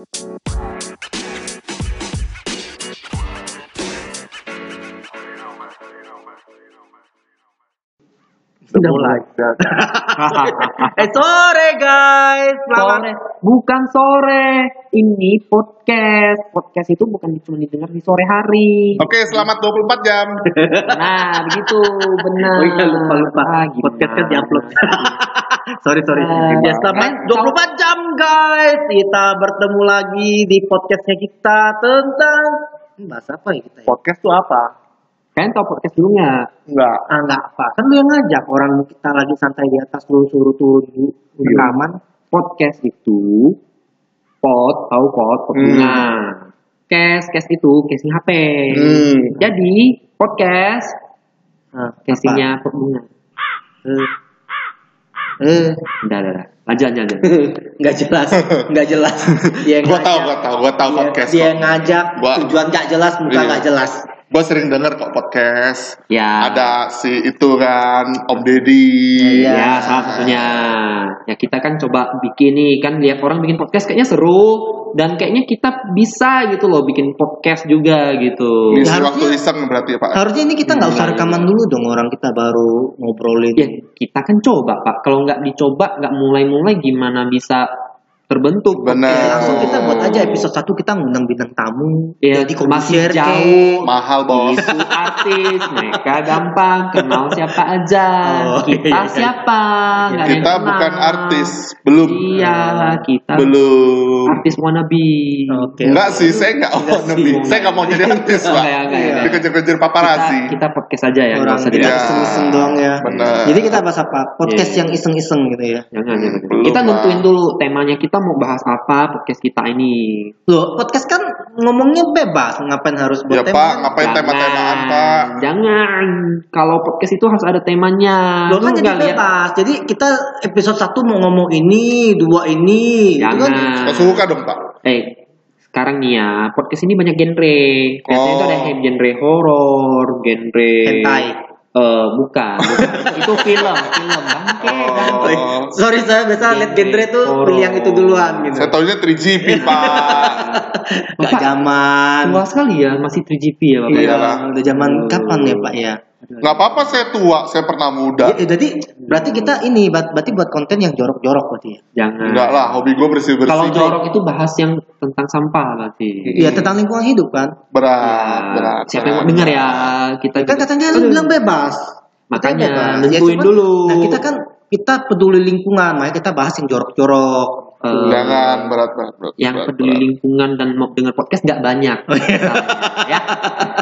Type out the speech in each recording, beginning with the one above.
Mulai. eh sore guys, selamat. Sore. Bukan sore. Ini podcast. Podcast itu bukan cuma didengar di sore hari. Oke, selamat 24 jam. Nah, begitu. Benar. Oh iya lupa lupa. Ah? Podcast kan diupload. sorry sorry. Ah. ya selamat Kan, 24 jam guys. Kita bertemu lagi di podcastnya kita tentang Hmm, bahasa apa ya kita ya? Podcast tuh apa? Kalian tau podcast dulu nggak? Enggak. Ah enggak apa. Kan lu yang ngajak orang kita lagi santai di atas lu suruh turun di Iya. rekaman. Podcast itu pot, tahu pot, pot Hmm. Case, case itu casing HP. Hmm. Jadi podcast Nah, casingnya pot bunga. Eh. Eh. Udah, udah, udah. Lanjut. Nggak jelas, nggak jelas. Dia yang Gua tahu, ngajak. gua tahu, gua tahu Dia- podcast. Dia yang ngajak, Gua- tujuan nggak jelas, muka Iya. nggak jelas. Gua sering denger kok podcast. Ya. Ada si itu kan Om Deddy. Iya. Ya, salah satunya. Ya kita kan coba bikin nih, kan lihat orang bikin podcast kayaknya seru dan kayaknya kita bisa gitu loh bikin podcast juga gitu. Ngisi Ya, waktu harusnya- iseng berarti ya, Pak. Harusnya ini kita nggak usah Iya, rekaman dulu dong, orang kita baru ngobrolin. Ya kita kan coba pak. Kalau nggak dicoba, nggak mulai-mulai gimana bisa terbentuk? Benar. Ya, langsung kita buat aja episode 1 kita ngundang bintang tamu. Ya, Jadi masih komisir jauh. Mahal, Bos. Itu artis, mereka gampang kenal siapa aja. Oh, kita iya, iya. siapa? Yang Kita kenal. bukan artis, belum. Iya, kita Belum. artis wannabe. Oke. Enggak sih, saya enggak nabi. Saya enggak mau jadi artis, Pak. Dikejar-kejar Kita, paparazzi. kita podcast aja ya, Orang usah kita jadi Iya. iseng-iseng doang ya. Benar. Jadi kita bahas apa? Podcast Iya. yang iseng-iseng gitu ya. Jangan, jangan. Kita nentuin dulu temanya kita mau bahas apa podcast kita ini. Loh, podcast kan ngomongnya bebas, ngapain harus buat Ya, tema? Pak, ngapain tema-temaan, Pak? Jangan. Kalau podcast itu harus ada temanya. Loh kan jadi bebas. Jadi kita episode 1 mau ngomong ini, dua ini. Itu kan Jangan. Nggak suka dong, Pak. Eh, sekarang nih ya, podcast ini banyak genre. Biasanya itu Oh. ada genre horor, genre hentai. Eh, bukan, bukan. itu film, film bangke, Oh. bangke. Sorry saya biasa lihat genre tuh Horor. pilih yang itu duluan gitu. Saya taunya 3GP, Pak. Gak Bapak, zaman. Tua sekali ya, masih 3GP ya Bapak. Iya, udah zaman kapan ya Pak ya? Nggak apa-apa saya tua, saya pernah muda. Ya, jadi berarti kita ini ber- berarti buat konten yang jorok-jorok berarti ya. Jangan. Enggak lah, hobi gue bersih-bersih. Kalau jorok itu bahas yang tentang sampah berarti. Iya tentang lingkungan hidup kan. berat, Ya, berat. siapa yang mau dengar ya? Kita Kan juga- katanya lu bilang bebas. Makanya, Katanya nentuin cuman- dulu. Nah kita kan kita peduli lingkungan, makanya kita bahas yang jorok-jorok. Eh, Jangan berat, berat, berat. yang berat, peduli berat. lingkungan dan mau dengar podcast nggak banyak. ya.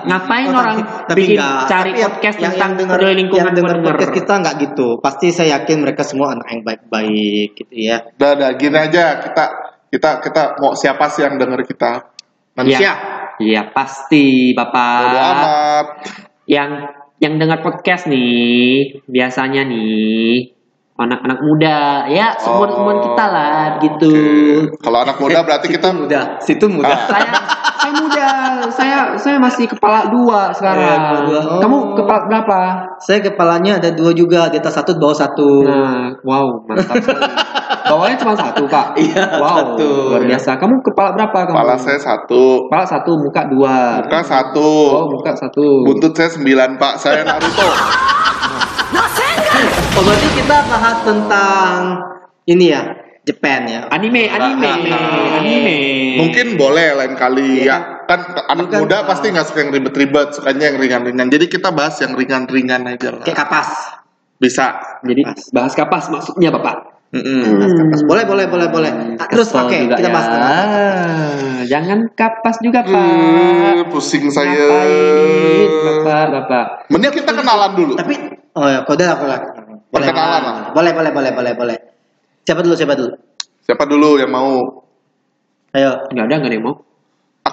Ngapain Oh, orang tapi- bikin enggak. cari Tapi podcast yang, tentang yang denger, peduli lingkungan yang denger podcast kita nggak gitu. Pasti saya yakin mereka semua anak yang baik-baik gitu ya. Udah, udah, gini aja kita kita kita mau siapa sih yang denger kita? Manusia. Iya pasti Bodo bapak. amat. Yang yang dengar podcast nih biasanya nih anak-anak muda ya seumuran umuran kita lah gitu. Oke. Kalau anak muda berarti kita muda, situ muda. Ah. Saya saya muda, saya saya masih kepala dua sekarang. Iya, kepala dua. Oh. Kamu kepala berapa? Saya kepalanya ada dua juga, di atas satu, di bawah satu. Nah, wow, mantap sekali. Bawahnya cuma satu, Pak. Iya, wow, satu. luar biasa. Kamu kepala berapa kamu? kepala saya satu, Kepala satu, muka dua. muka satu, Oh, muka satu. buntut saya sembilan pak. Saya Naruto. Oh, berarti kita bahas tentang ini ya, Japan ya. Anime, anime, Ah, anime. Mungkin boleh lain kali Iya. ya. Kan anak kan, muda pasti nggak suka yang ribet-ribet, sukanya yang ringan-ringan. Jadi kita bahas yang ringan-ringan aja lah. Kayak kapas. Bisa. Jadi bahas kapas maksudnya, Bapak. Bahas kapas. Boleh, boleh, boleh, boleh. Ah, Terus oke, juga kita ya. bahas tentang Jangan kapas juga, Pak. Eh, pusing saya. Ngapain, Bapak, Bapak. Mending kita kenalan dulu. Tapi oh ya, kode aku lah. Boleh, Perkenalan lah. boleh, boleh, boleh, boleh, boleh. Siapa dulu, siapa dulu? Siapa dulu yang mau? Ayo. Nggak ada, nggak ada yang mau.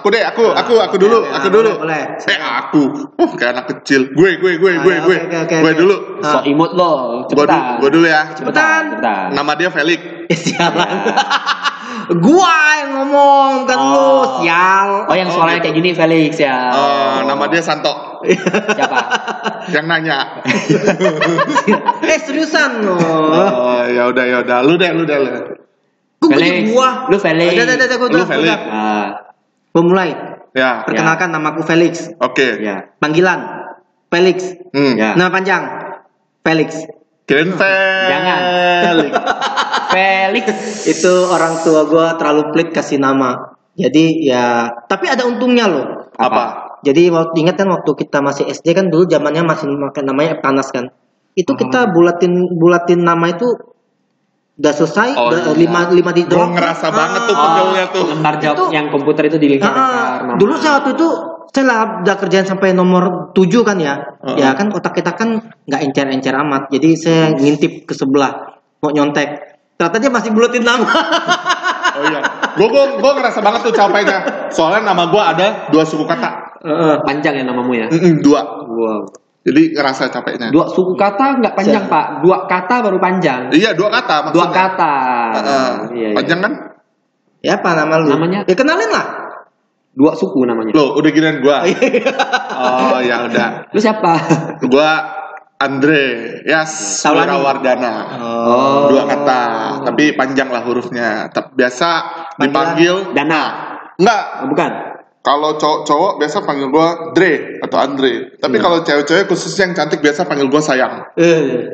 Aku deh, aku, aku, aku dulu, Oke, aku ah, dulu. boleh. Eh, aku. Oh, kayak anak kecil. Gue, gue, gue, Ah, gue, ya, gue. Gue dulu. Ah. So imut lo, Gue dulu, cepetan. gue dulu ya. Cepetan, cepetan. Nama dia Felix. Eh, sialan. Gua yang ngomong, lu, Oh. sial. Oh, yang suaranya kayak gini Felix ya. Oh, nama dia Santo. Siapa? Yang nanya. eh, seriusan lo. Oh, ya udah, ya udah. Lu deh, lu deh, lu. Kok bunyi gua? Lu Felix. Ada, ada, ada, gua Lu udah, Felix. Udah. Ah, Gua mulai. Ya, Perkenalkan namaku Felix. oke. ya. Panggilan Felix. Hmm. Ya. Nama panjang Felix. Kirain Jangan. Felix. Felix. Itu orang tua gua terlalu pelit kasih nama. Jadi ya, tapi ada untungnya loh. Apa? Jadi waktu ingat kan waktu kita masih SD kan dulu zamannya masih makan namanya panas kan. Itu Oh. kita bulatin bulatin nama itu udah selesai, Oh, udah iya. lima lima di Gua ngerasa banget tuh Ah. pegelnya tuh. Lembar jawab Itu- yang komputer itu dilingkar Ah, dulu saya waktu itu saya lah udah kerjaan sampai nomor 7 kan ya. Heeh. Ya kan otak kita kan nggak encer-encer amat. Jadi saya ngintip ke sebelah mau nyontek. Ternyata dia masih bulatin nama. Oh iya. Gua, gua, gua ngerasa banget tuh capeknya. Soalnya nama gua ada dua suku kata. Heeh. panjang ya namamu ya. Mm-mm, dua. Wow. Jadi ngerasa capeknya. Dua suku kata nggak panjang pak. Dua kata baru panjang. Iya, dua kata maksudnya. Dua kata. Heeh. Iya, iya. Panjang kan? ya apa nama lu? Namanya? Ya kenalin lah. Dua suku namanya. Loh, udah ginian gua. oh, ya udah. Lu siapa? Gua Andre, Yas, Taulani. Wardana. Oh. Dua kata, tapi panjang lah hurufnya. Tapi biasa dipanggil Dana. enggak. Oh, bukan. Kalau cowok-cowok biasa panggil gua Dre atau Andre. Tapi kalau cewek-cewek khususnya yang cantik biasa panggil gua sayang. Eh.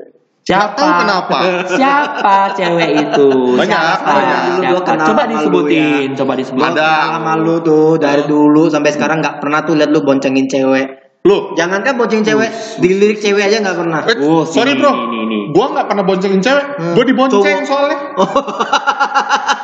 Siapa? tahu kenapa. Siapa cewek itu? Banyak, Siapa? banyak. Dulu Siapa? kenal Coba disebutin, ya. coba disebutin. Ada. sama lu tuh dari dulu sampai sekarang nggak pernah tuh lihat lu boncengin cewek. Lu, Jangankan boncengin cewek, dilirik cewek aja nggak pernah. eh, Oh, sorry bro, ini, ini. gua nggak pernah boncengin cewek. Gua dibonceng Cowok. soalnya.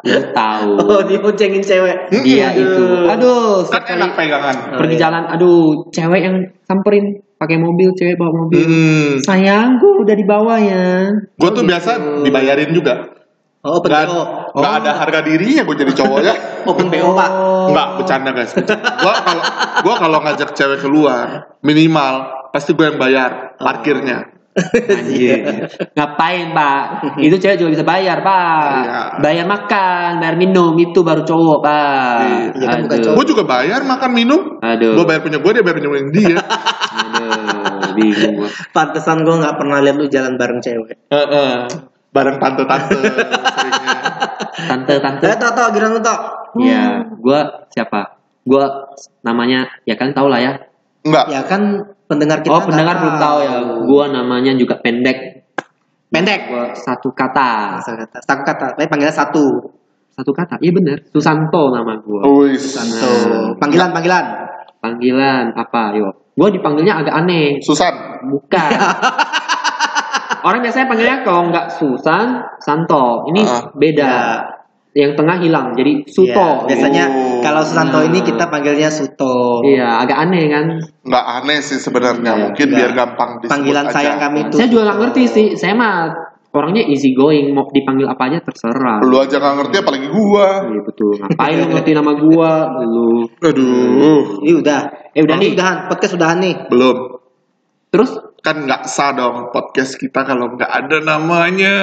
Lu tahu. Oh, dia boncengin cewek. Dia Aduh. itu. Aduh, Kan sekali enak pegangan. pergi jalan, aduh, cewek yang samperin pakai mobil, cewek bawa mobil. Hmm. Sayang, gua udah dibawa ya. Gua tuh biasa dibayarin juga. Oh, open Nggak, BO. nggak ada harga dirinya gua jadi cowoknya. Open BO, Pak. Enggak, bercanda guys. Gua kalau gua kalau ngajak cewek keluar, minimal pasti gua yang bayar parkirnya. Anjir. Ngapain, Pak? Itu cewek juga bisa bayar, Pak. Iya. Bayar makan, bayar minum, itu baru cowok, Pak. Iya, kan bukan cowok. Gua juga bayar makan minum. Aduh. Gua bayar punya gua, dia bayar punya dia. Aduh, bingung gua. Pantesan gua nggak pernah lihat lu jalan bareng cewek. Heeh. Bareng tante-tante seringnya. Tante, tante. Eh, tau tau, giliran lu tau. Iya, gua siapa? Gua namanya ya kan tau lah ya. Enggak. Ya kan pendengar kita. oh, pendengar belum tahu ya. Gua namanya juga pendek. Pendek. Gua satu kata. Asal kata, satu kata, tapi panggilnya satu. Satu kata. Iya bener. Susanto nama gua. Wis. Tuh, panggilan panggilan. Panggilan apa? Yo. Gua dipanggilnya agak aneh. Susan. Bukan. Orang biasanya panggilnya kalau nggak Susan, Santo. Ini Ah. beda. Ya. Yang tengah hilang jadi Suto. Iya, biasanya Oh. kalau Susanto Nah. ini kita panggilnya Suto. Iya, agak aneh kan. Enggak aneh sih sebenarnya. Iya, Mungkin enggak. biar gampang disebut Panggilan aja. sayang kami itu. Saya juga nggak ngerti sih. Saya mah orangnya easy going, mau dipanggil apa aja terserah. Lu aja nggak ngerti apalagi gua. Iya betul. Ngapain lu ngerti nama gua? Lu. Aduh. Ini udah. Eh, udah nih. Udahan, podcast udahan nih. Belum. Terus? Kan nggak sah dong podcast kita kalau nggak ada namanya.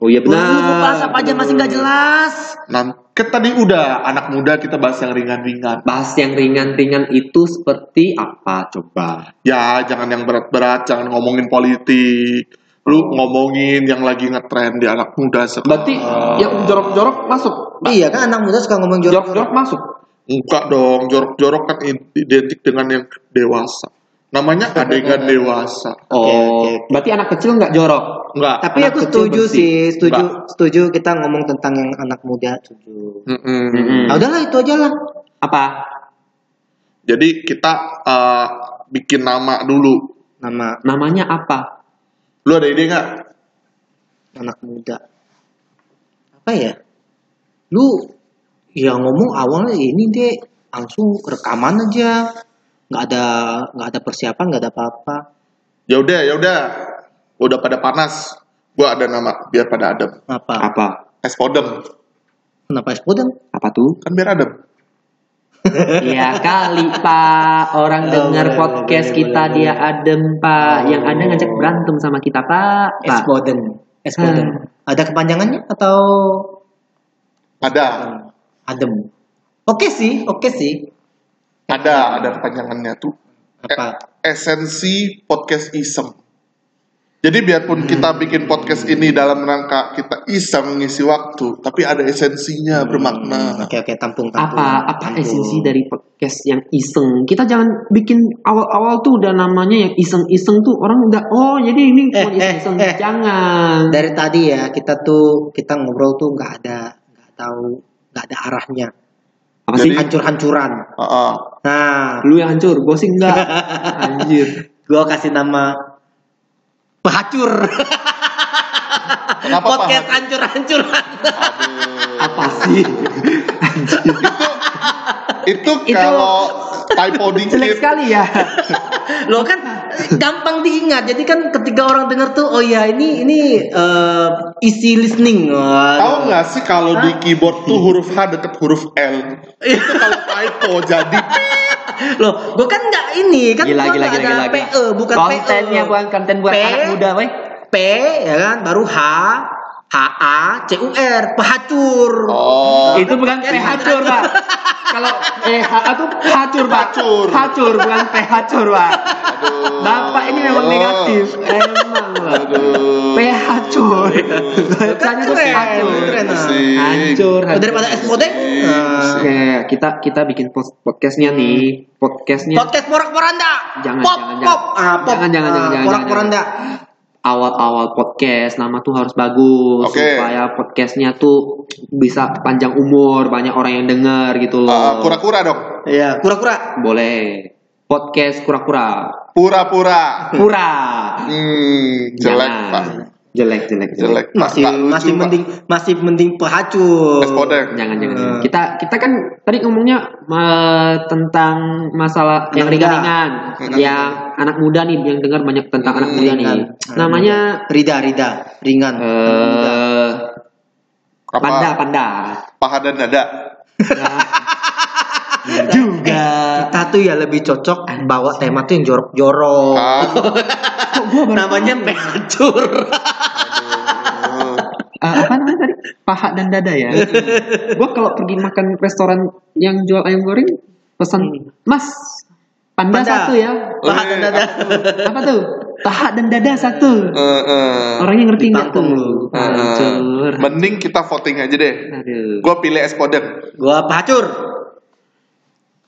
Oh iya benar. Lu mau bahas apa aja masih nggak jelas. Nah, kan tadi udah anak muda kita bahas yang ringan-ringan. Bahas yang ringan-ringan itu seperti apa coba? Ya, jangan yang berat-berat, jangan ngomongin politik. Lu ngomongin yang lagi ngetren di anak muda sekarang. Berarti yang jorok-jorok masuk. Iya kan anak muda suka ngomong jorok. Jorok-jorok masuk. Enggak dong, jorok-jorok kan identik dengan yang dewasa. Namanya adegan dewasa. Oh, Oke, oke. berarti anak kecil nggak jorok. Enggak. Tapi Anak aku setuju bersih. sih, setuju, Enggak. setuju kita ngomong tentang yang anak muda. Setuju. Mm-mm. Mm-mm. Nah, udahlah itu aja lah. Apa? Jadi kita eh, bikin nama dulu. Nama Namanya apa? Lu ada ide nggak? anak muda. Apa ya? Lu ya ngomong awalnya ini deh langsung rekaman aja. Nggak ada nggak ada persiapan, nggak ada apa-apa. Ya udah, ya udah. Udah pada panas. Gua ada nama biar pada adem. Apa? Apa? Es podem. Kenapa es podeng? Apa tuh? Kan biar adem. Ya kali Pak Orang Oh, dengar podcast boleh, kita boleh, dia boleh. adem Pak Oh. Yang ada ngajak berantem sama kita Pak, Es Pak. podeng. Es podeng. Ada kepanjangannya atau Ada. adem? Oke sih, oke sih. Ada, ada kepanjangannya tuh. Apa? Esensi podcast isem. Jadi biarpun kita bikin podcast ini dalam rangka kita iseng mengisi waktu, tapi ada esensinya bermakna. Oke oke tampung tampung. apa apa tampung. esensi dari podcast yang iseng kita jangan bikin awal-awal tuh udah namanya yang iseng-iseng tuh orang udah oh jadi ini Eh, cuma eh, iseng-iseng eh. jangan Dari tadi ya kita tuh kita ngobrol tuh nggak ada nggak tahu nggak ada arahnya. Apa sih Hancur-hancuran. Heeh. Nah, lu yang hancur gue sih enggak anjir gua kasih nama Pehacur. Kenapa Podcast hancur-hancuran. Aduh. apa sih Itu Itu- kalau typo jelek dikit. sekali ya Lo kan gampang diingat. Jadi kan ketika orang dengar tuh oh ya ini ini eh, easy listening. Tahu nggak sih kalau di keyboard tuh huruf H deket huruf L? Itu kalau typo jadi Loh, gua kan nggak ini kan gila gila gila gila, gila. PE bukan kontennya PE. bukan konten buat P, anak muda weh P ya kan baru H H A C U R pehacur. Oh. itu bukan P hacur pak kalau eh HA tuh hacur pak Hacur. hacur bukan P hacur pak Aduh. Bapak ini memang negatif emang lah Aduh. P hacur bacanya tuh hacur keren, nah. Hancur daripada es podeng. ya. kita kita bikin podcastnya nih podcastnya Podcast porak-poranda. Jangan, pop, jangan, pop. jangan. Ah, pop. Jangan, jangan, Ah, jangan, jangan, Porak-poranda. Awal-awal podcast nama tuh harus bagus Oke. supaya podcastnya tuh bisa panjang umur banyak orang yang dengar gitu loh Ah, kura-kura dong. Iya, kura-kura. boleh podcast kura-kura Pura-pura. pura Hmm, jelek pak. Jelek jelek Jelek. Pak. Masih lucu, masih Pak. mending masih mending podeng. jangan jangan Hmm. jangan. kita kita kan tadi ngomongnya eh, tentang masalah yang Anak muda. ringan-ringan Anak yang anak muda nih yang dengar banyak tentang anak muda nih Ringan. namanya Rida, Rida, ringan. Apa? panda panda Paha dan dada. Juga Kita tuh ya lebih cocok bawa tema tuh yang jorok-jorok. Ah, kok gua baru Namanya pehacur. aduh. Eh, apa namanya tadi paha dan dada ya gua kalau pergi makan restoran yang jual ayam goreng pesan mas panda, Panda. satu ya Paha dan dada. apa tuh paha dan dada satu Eh, eh. orangnya ngerti nggak tuh. Eh, eh. hancur Mending kita voting aja deh. aduh Gue pilih es podeng. Gua pehacur.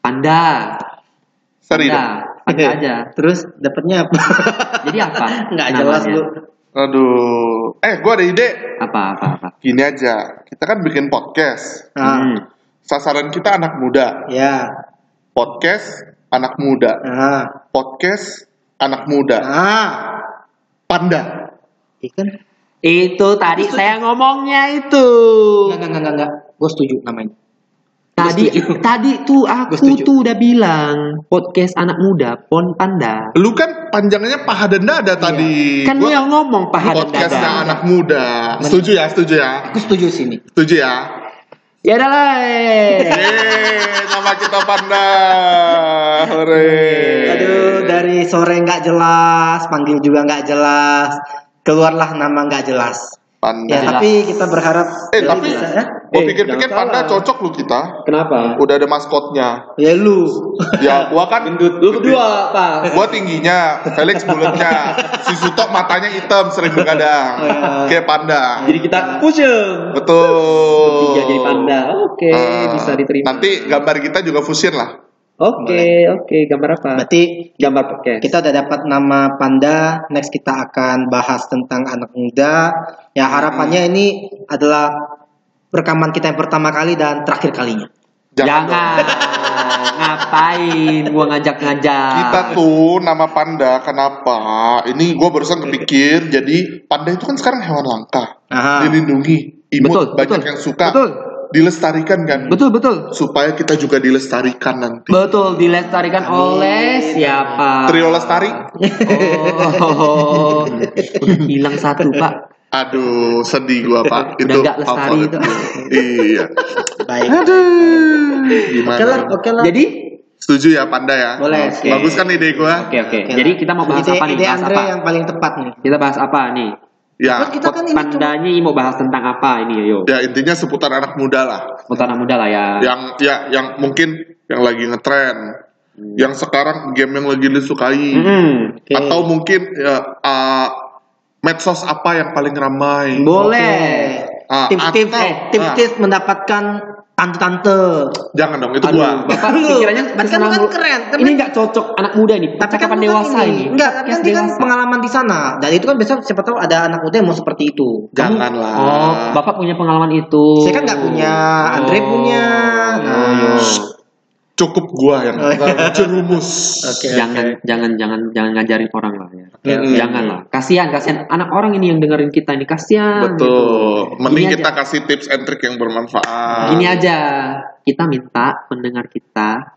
Panda Seri panda panda aja Terus dapatnya apa? jadi apa Nggak jelas lu. Aduh. Eh, gue ada ide. apa apa apa Gini aja. Kita kan bikin podcast. Nah, Hmm. Sasaran kita anak muda. ya. Podcast anak muda. Nah, Podcast anak muda. nah. Panda. Ikan. itu tadi saya ngomongnya itu Enggak, enggak, enggak, enggak. Gue setuju namanya. Tadi tadi tuh aku setuju. tuh udah bilang podcast anak muda pon panda. Lu kan panjangnya paha dan dada tadi. Kan lu yang ngomong paha dan dada. anak muda. Setuju ya, setuju ya. Aku setuju sini. Setuju ya. Ya udah lah. Nama kita Panda. Hore. Aduh, dari sore nggak jelas, panggil juga nggak jelas, keluarlah nama nggak jelas. Panda. Ya, tapi kita berharap Eh, jadi tapi bisa, ya? Gue Eh, pikir-pikir Panda salah. cocok lu kita. Kenapa? Udah ada maskotnya. Ya lu. Ya, gua kan Lu berdua, Pak. Gua tingginya, Felix bulatnya, si Sutok matanya hitam sering begadang, Oh, iya. kayak panda. Jadi kita fusion. Betul. Tiga jadi panda. Oke, Ah, bisa diterima. Nanti gambar kita juga fusion lah. Oke, oke. Gambar apa? Berarti Gambar podcast. kita udah dapat nama Panda. Next kita akan bahas tentang anak muda. Ya harapannya ini adalah rekaman kita yang pertama kali dan terakhir kalinya. Jangan. Jangan. Ngapain gua ngajak-ngajak? Kita tuh nama panda kenapa? Ini gua barusan kepikir. Jadi panda itu kan sekarang hewan langka, Aha. dilindungi, imut Betul, banyak betul. yang suka, Betul. Dilestarikan kan. Betul, betul. Supaya kita juga dilestarikan nanti. Betul, dilestarikan oleh siapa? Trio lestari. Oh, udah hilang satu pak. Aduh, sedih gua pak. Udah nggak lestari itu. Iya. Baik. Aduh. Gimana? Oke lah, oke lah. Jadi, Setuju ya Panda ya? Boleh. Oke. Bagus kan ide gua? oke oke. Oke Jadi lah. kita mau bahas ide, apa nih? Ide Bahas Andre apa? yang paling tepat nih. Kita bahas apa nih? Ya. Kan kita kan ini cuma Pandanya mau bahas tentang apa ini yo? Ya intinya seputar anak muda lah. Seputar anak muda lah ya. Yang ya yang mungkin yang lagi ngetren. Yang sekarang game yang lagi disukai. Hmm. Oke. Atau mungkin ya, uh, medsos apa yang paling ramai? Boleh. Ah, Tips-tips atau- eh, tips-tips mendapatkan tante-tante. Jangan dong, itu Aduh, gua. bapak Lu, pikirannya kan kan keren, kan ini kan- nggak cocok anak muda nih. Tapi kan dewasa kan ini. Enggak, tapi kan kan pengalaman di sana. Dan itu kan besok siapa tahu ada anak muda yang mau seperti itu. Janganlah. Oh, bapak punya pengalaman itu. Saya kan nggak punya, Andre Oh. punya. Nah. Oh, iya. Cukup gua yang Oh, iya. Oke, jangan jangan jangan jangan ngajarin orang lah ya. Oke, oke. Jangan lah. Kasihan, kasihan anak orang ini yang dengerin kita ini kasihan. Betul. gitu. Mending Gini kita aja. kasih tips and trick yang bermanfaat. Gini aja, kita minta pendengar kita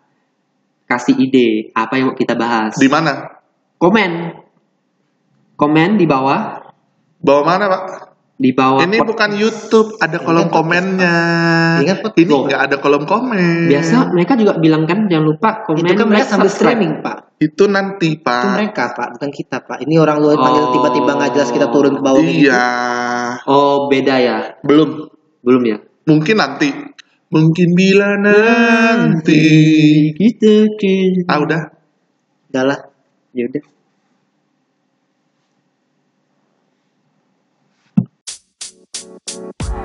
kasih ide apa yang mau kita bahas. Di mana? Komen. Komen di bawah, Bawa mana, Pak? Di bawah. Ini bukan YouTube, ada kolom komennya. Ingat. Ini nggak ada kolom komen. Biasa mereka juga bilang kan jangan lupa komen. Itu kan mereka sambil streaming, Pak. Itu nanti, Pak. Itu mereka, Pak, bukan kita, Pak. Ini orang luar panggil Oh. tiba-tiba nggak jelas kita turun ke bawah gitu. Iya. Oh beda ya, Belum. belum ya? Mungkin nanti. Mungkin bila nanti. Gitu, gitu. Ah, udah. Udah lah. Ya udah. Wow.